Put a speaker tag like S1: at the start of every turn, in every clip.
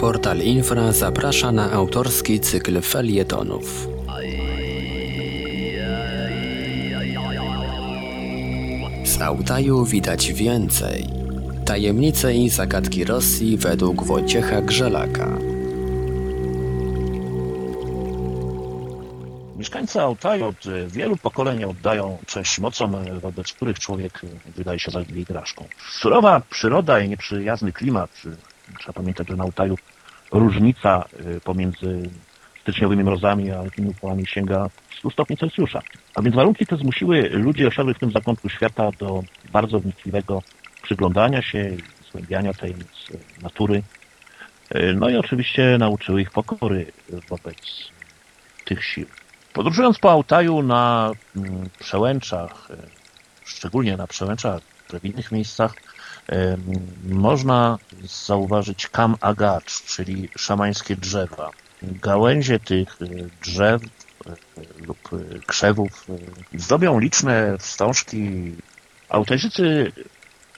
S1: Portal Infra zaprasza na autorski cykl felietonów. Z Altaju widać więcej. Tajemnice i zagadki Rosji według Wojciecha Grzelaka.
S2: Mieszkańcy Altaju od wielu pokoleń oddają cześć mocom, wobec których człowiek wydaje się zaledwie igraszką. Surowa przyroda i nieprzyjazny klimat. Trzeba pamiętać, że na Altaju różnica pomiędzy styczniowymi mrozami a letnimi upałami sięga 100 stopni Celsjusza. A więc warunki te zmusiły ludzi osiadłych w tym zakątku świata do bardzo wnikliwego przyglądania się zgłębiania tajemnic natury. No i oczywiście nauczyły ich pokory wobec tych sił. Podróżując po Altaju na przełęczach, szczególnie na przełęczach, w innych miejscach, można zauważyć kam agacz, czyli szamańskie drzewa. Gałęzie tych drzew lub krzewów zdobią liczne wstążki.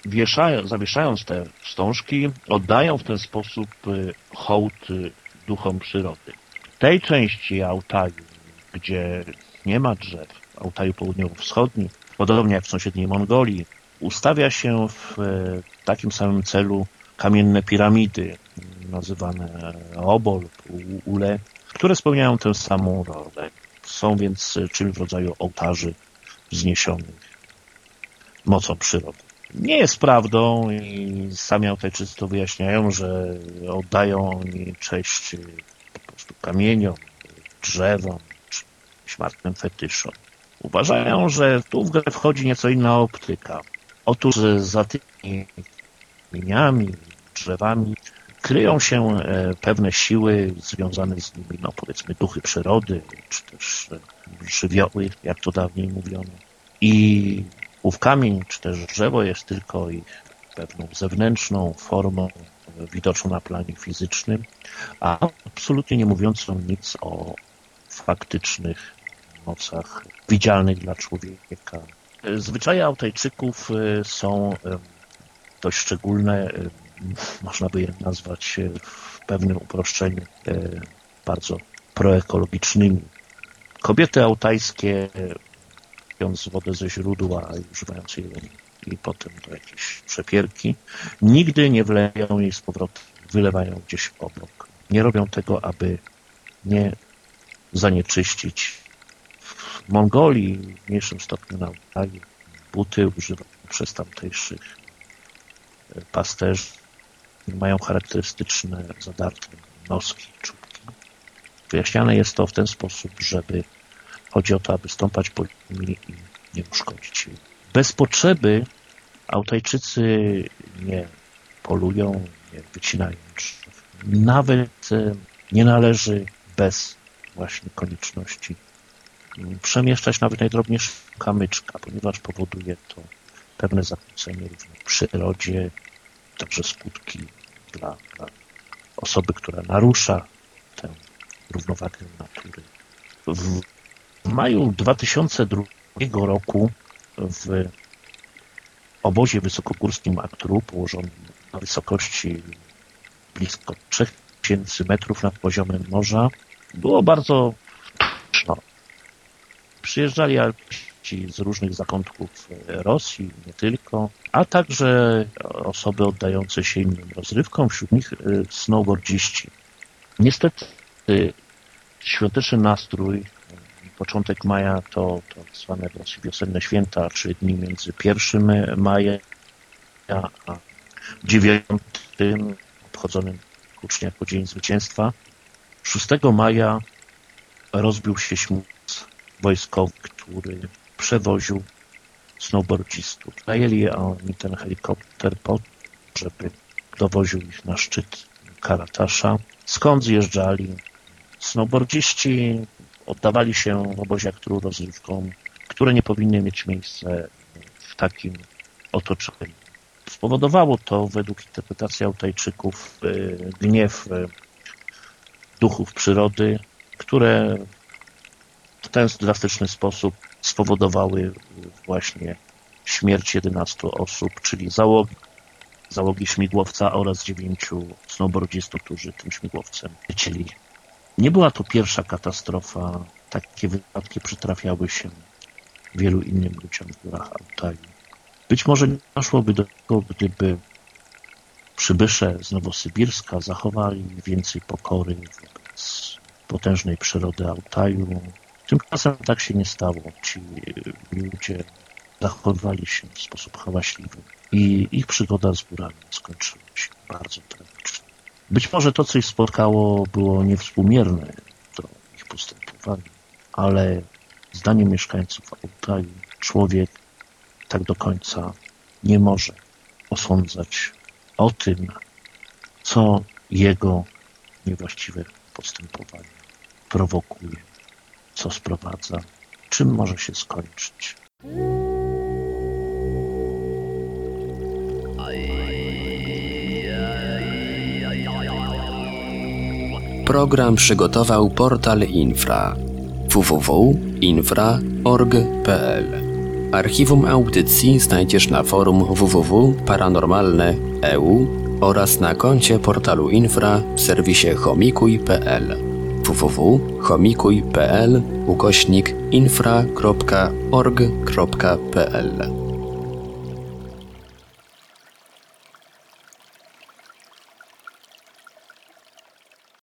S2: Wieszają, zawieszając te wstążki, oddają w ten sposób hołd duchom przyrody. Tej części Altaju, gdzie nie ma drzew, Altaju południowo-wschodni, podobnie jak w sąsiedniej Mongolii, ustawia się w takim samym celu kamienne piramidy, nazywane obo lub ule, które spełniają tę samą rolę. Są więc czymś w rodzaju ołtarzy wzniesionych mocą przyrody. Nie jest prawdą i sami Altajczycy to wyjaśniają, że oddają oni cześć po prostu kamieniom, drzewom, czy śmartnym fetyszom. Uważają, że tu w grę wchodzi nieco inna optyka. Otóż za tymi kamieniami, drzewami kryją się pewne siły związane z nimi, no powiedzmy duchy przyrody, czy też żywioły, jak to dawniej mówiono. I ów kamień, czy też drzewo jest tylko ich pewną zewnętrzną formą widoczną na planie fizycznym, a absolutnie nie mówiącą nic o faktycznych mocach widzialnych dla człowieka. Zwyczaje Altajczyków są dość szczególne, można by je nazwać w pewnym uproszczeniu bardzo proekologicznymi. Kobiety altajskie, pijąc wodę ze źródła i używając jej i potem do jakiejś przepierki, nigdy nie wleją jej z powrotem, wylewają gdzieś obok. Nie robią tego, aby nie zanieczyścić. W Mongolii, w mniejszym stopniu na Altaju, buty używane przez tamtejszych pasterzy mają charakterystyczne zadarte noski, czubki. Wyjaśniane jest to w ten sposób, żeby chodzi o to, aby stąpać po nimi i nie uszkodzić jej. Bez potrzeby Altajczycy nie polują, nie wycinają drzew. Nawet nie należy bez właśnie konieczności przemieszczać nawet najdrobniejszego kamyczka, ponieważ powoduje to pewne zakłócenie w przyrodzie, także skutki dla, dla osoby, która narusza tę równowagę natury. W, maju 2002 roku w obozie wysokogórskim Aktru, położonym na wysokości blisko 3000 metrów nad poziomem morza, było bardzo przyjeżdżali Alpiści z różnych zakątków Rosji, nie tylko, a także osoby oddające się innym rozrywkom, wśród nich snowboardziści. Niestety świąteczny nastrój, początek maja to, to zwane w Rosji wiosenne święta, trzy dni między 1 maja a 9 obchodzonym hucznie jako Dzień Zwycięstwa. 6 maja rozbił się śmuz wojskowy, który przewoził snowboardzistów. Najęli oni ten helikopter po żeby dowoził ich na szczyt Karatasza, skąd zjeżdżali. Snowboardziści oddawali się obozie którą rozrywką, które nie powinny mieć miejsca w takim otoczeniu. Spowodowało to, według interpretacji Altajczyków, gniew duchów przyrody, które ten drastyczny sposób spowodowały właśnie śmierć 11 osób, czyli załogi załogi śmigłowca oraz dziewięciu snowboardzistów, którzy tym śmigłowcem lecieli. Nie była to pierwsza katastrofa. Takie wypadki przytrafiały się wielu innym ludziom w górach Altaju. Być może nie doszłoby do tego, gdyby przybysze z Nowosybirska zachowali więcej pokory wobec potężnej przyrody Altaju. Tymczasem tak się nie stało. Ci ludzie zachowywali się w sposób hałaśliwy i ich przygoda z górami skończyła się bardzo tragicznie. Być może to, co ich spotkało, było niewspółmierne do ich postępowania, ale zdaniem mieszkańców Altaju człowiek tak do końca nie może osądzać o tym, co jego niewłaściwe postępowanie prowokuje, co sprowadza, czym może się skończyć.
S1: Program przygotował portal Infra. www.infra.org.pl Archiwum audycji znajdziesz na forum www.paranormalne.eu oraz na koncie portalu Infra w serwisie chomikuj.pl www.chomikuj.pl ukośnik infra.org.pl